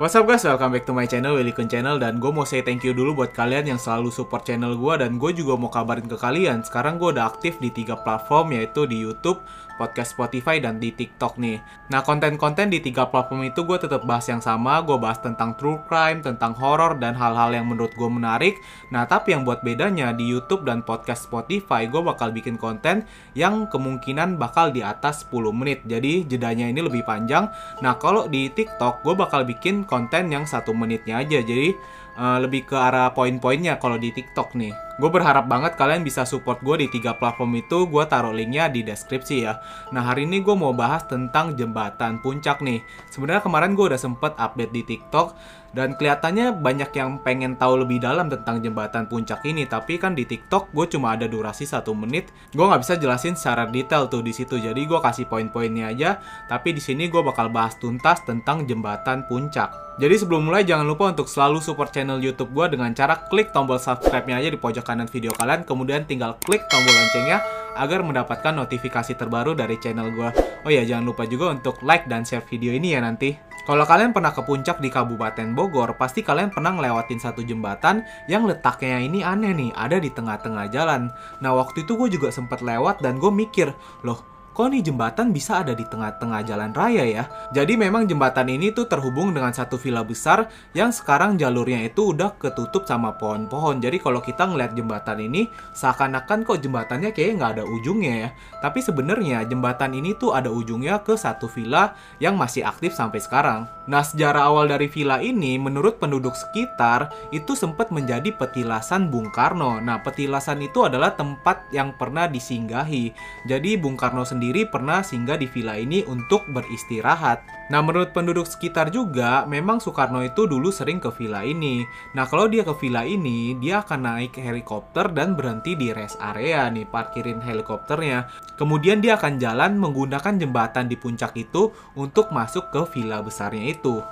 What's up guys, welcome back to my channel, Willy Kun Channel. Dan gue mau say thank you dulu buat kalian yang selalu support channel gue Dan gue juga mau kabarin ke kalian. Sekarang gue udah aktif di tiga platform yaitu di Youtube, podcast Spotify, dan di TikTok nih. Nah konten-konten di tiga platform itu gue tetap bahas yang sama. Gue bahas tentang true crime, tentang horror, dan hal-hal yang menurut gue menarik. Nah tapi yang buat bedanya di Youtube dan podcast Spotify Gue bakal bikin konten yang kemungkinan bakal di atas 10 menit. Jadi jedanya ini lebih panjang. Nah kalau di TikTok gue bakal bikin konten yang satu menitnya aja. Jadi uh, lebih ke arah poin-poinnya kalau di TikTok nih. Gue berharap banget kalian bisa support gue di tiga platform itu gue taruh linknya di deskripsi ya. Nah hari ini gue mau bahas tentang jembatan puncak nih. Sebenarnya kemarin gue udah sempet update di TikTok dan kelihatannya banyak yang pengen tahu lebih dalam tentang jembatan puncak ini. Tapi kan di TikTok gue cuma ada durasi satu menit. Gue nggak bisa jelasin secara detail tuh di situ jadi gue kasih poin-poinnya aja. Tapi di sini gue bakal bahas tuntas tentang jembatan puncak. Jadi sebelum mulai jangan lupa untuk selalu support channel YouTube gue dengan cara klik tombol subscribe-nya aja di pojok kanan video kalian, kemudian tinggal klik tombol loncengnya agar mendapatkan notifikasi terbaru dari channel gue. Oh ya, jangan lupa juga untuk like dan share video ini ya nanti. Kalau kalian pernah ke puncak di Kabupaten Bogor, pasti kalian pernah ngelewatin satu jembatan yang letaknya ini aneh nih, ada di tengah-tengah jalan. Nah, waktu itu gue juga sempat lewat dan gue mikir, loh kok nih jembatan bisa ada di tengah-tengah jalan raya ya? Jadi memang jembatan ini tuh terhubung dengan satu villa besar yang sekarang jalurnya itu udah ketutup sama pohon-pohon. Jadi kalau kita ngeliat jembatan ini, seakan-akan kok jembatannya kayak nggak ada ujungnya ya. Tapi sebenarnya jembatan ini tuh ada ujungnya ke satu villa yang masih aktif sampai sekarang. Nah sejarah awal dari villa ini menurut penduduk sekitar itu sempat menjadi petilasan Bung Karno. Nah petilasan itu adalah tempat yang pernah disinggahi. Jadi Bung Karno sendiri sendiri pernah singgah di villa ini untuk beristirahat. Nah, menurut penduduk sekitar juga, memang Soekarno itu dulu sering ke villa ini. Nah, kalau dia ke villa ini, dia akan naik helikopter dan berhenti di rest area nih, parkirin helikopternya. Kemudian dia akan jalan menggunakan jembatan di puncak itu untuk masuk ke villa besarnya itu.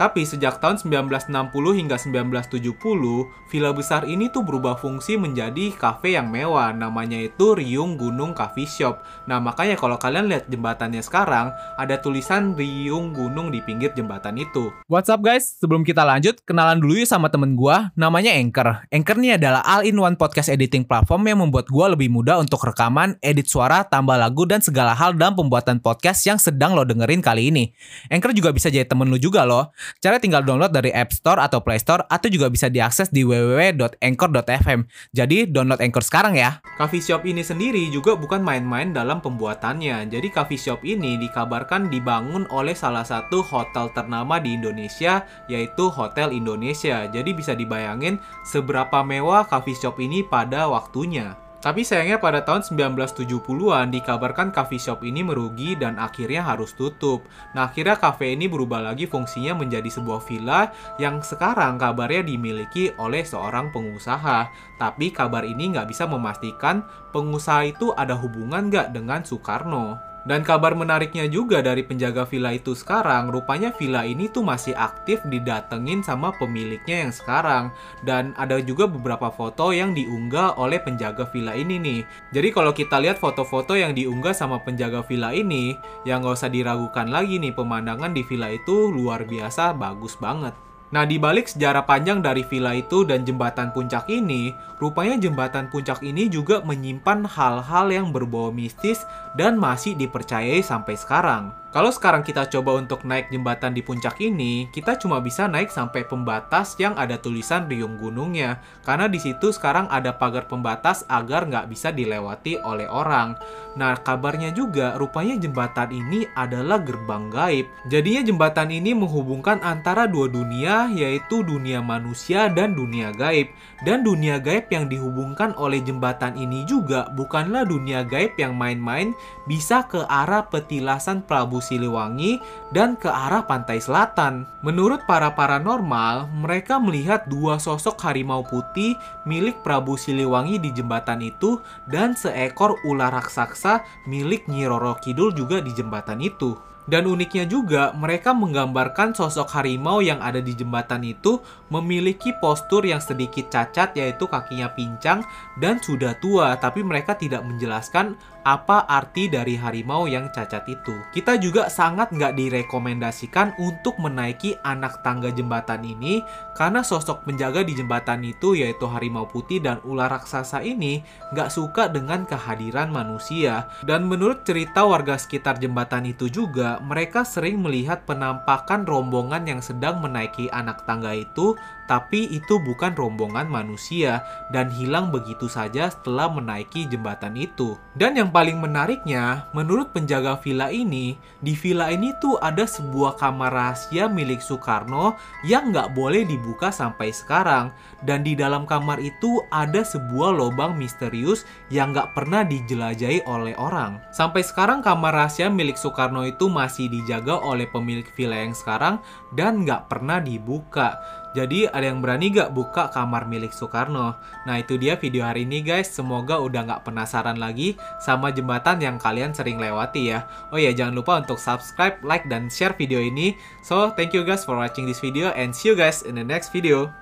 Tapi sejak tahun 1960 hingga 1970, villa besar ini tuh berubah fungsi menjadi kafe yang mewah, namanya itu Riung Gunung Coffee Shop. Nah, makanya kalau kalian lihat jembatannya sekarang, ada tulisan Riung Gunung di pinggir jembatan itu. What's up guys? Sebelum kita lanjut, kenalan dulu yuk sama temen gua, namanya Anchor. Anchor ini adalah all-in-one podcast editing platform yang membuat gua lebih mudah untuk rekaman, edit suara, tambah lagu, dan segala hal dalam pembuatan podcast yang sedang lo dengerin kali ini. Anchor juga bisa jadi temen lu juga loh. Cara tinggal download dari App Store atau Play Store atau juga bisa diakses di www.anchor.fm. Jadi download Anchor sekarang ya. Coffee shop ini sendiri juga bukan main-main dalam pembuatannya. Jadi coffee shop ini dikabarkan dibangun oleh salah satu hotel ternama di Indonesia yaitu Hotel Indonesia. Jadi bisa dibayangin seberapa mewah coffee shop ini pada waktunya. Tapi sayangnya pada tahun 1970-an dikabarkan coffee shop ini merugi dan akhirnya harus tutup. Nah akhirnya cafe ini berubah lagi fungsinya menjadi sebuah villa yang sekarang kabarnya dimiliki oleh seorang pengusaha. Tapi kabar ini nggak bisa memastikan pengusaha itu ada hubungan nggak dengan Soekarno. Dan kabar menariknya juga dari penjaga villa itu sekarang, rupanya villa ini tuh masih aktif didatengin sama pemiliknya yang sekarang. Dan ada juga beberapa foto yang diunggah oleh penjaga villa ini nih. Jadi kalau kita lihat foto-foto yang diunggah sama penjaga villa ini, yang nggak usah diragukan lagi nih pemandangan di villa itu luar biasa bagus banget. Nah, di balik sejarah panjang dari villa itu dan jembatan puncak ini, rupanya jembatan puncak ini juga menyimpan hal-hal yang berbau mistis dan masih dipercayai sampai sekarang. Kalau sekarang kita coba untuk naik jembatan di puncak ini, kita cuma bisa naik sampai pembatas yang ada tulisan riung gunungnya. Karena di situ sekarang ada pagar pembatas agar nggak bisa dilewati oleh orang. Nah, kabarnya juga rupanya jembatan ini adalah gerbang gaib. Jadinya jembatan ini menghubungkan antara dua dunia, yaitu dunia manusia dan dunia gaib. Dan dunia gaib yang dihubungkan oleh jembatan ini juga bukanlah dunia gaib yang main-main bisa ke arah petilasan Prabu Siliwangi dan ke arah pantai selatan. Menurut para paranormal, mereka melihat dua sosok harimau putih milik Prabu Siliwangi di jembatan itu dan seekor ular raksasa milik Nyi Roro Kidul juga di jembatan itu. Dan uniknya juga, mereka menggambarkan sosok harimau yang ada di jembatan itu memiliki postur yang sedikit cacat yaitu kakinya pincang dan sudah tua, tapi mereka tidak menjelaskan apa arti dari harimau yang cacat itu. Kita juga sangat nggak direkomendasikan untuk menaiki anak tangga jembatan ini karena sosok penjaga di jembatan itu yaitu harimau putih dan ular raksasa ini nggak suka dengan kehadiran manusia. Dan menurut cerita warga sekitar jembatan itu juga, mereka sering melihat penampakan rombongan yang sedang menaiki anak tangga itu tapi itu bukan rombongan manusia dan hilang begitu saja setelah menaiki jembatan itu. Dan yang paling menariknya, menurut penjaga villa ini, di villa ini tuh ada sebuah kamar rahasia milik Soekarno yang nggak boleh dibuka sampai sekarang. Dan di dalam kamar itu ada sebuah lubang misterius yang nggak pernah dijelajahi oleh orang. Sampai sekarang kamar rahasia milik Soekarno itu masih dijaga oleh pemilik villa yang sekarang dan nggak pernah dibuka. Jadi ada yang berani gak buka kamar milik Soekarno? Nah itu dia video hari ini guys. Semoga udah gak penasaran lagi sama jembatan yang kalian sering lewati ya. Oh ya jangan lupa untuk subscribe, like, dan share video ini. So thank you guys for watching this video and see you guys in the next video.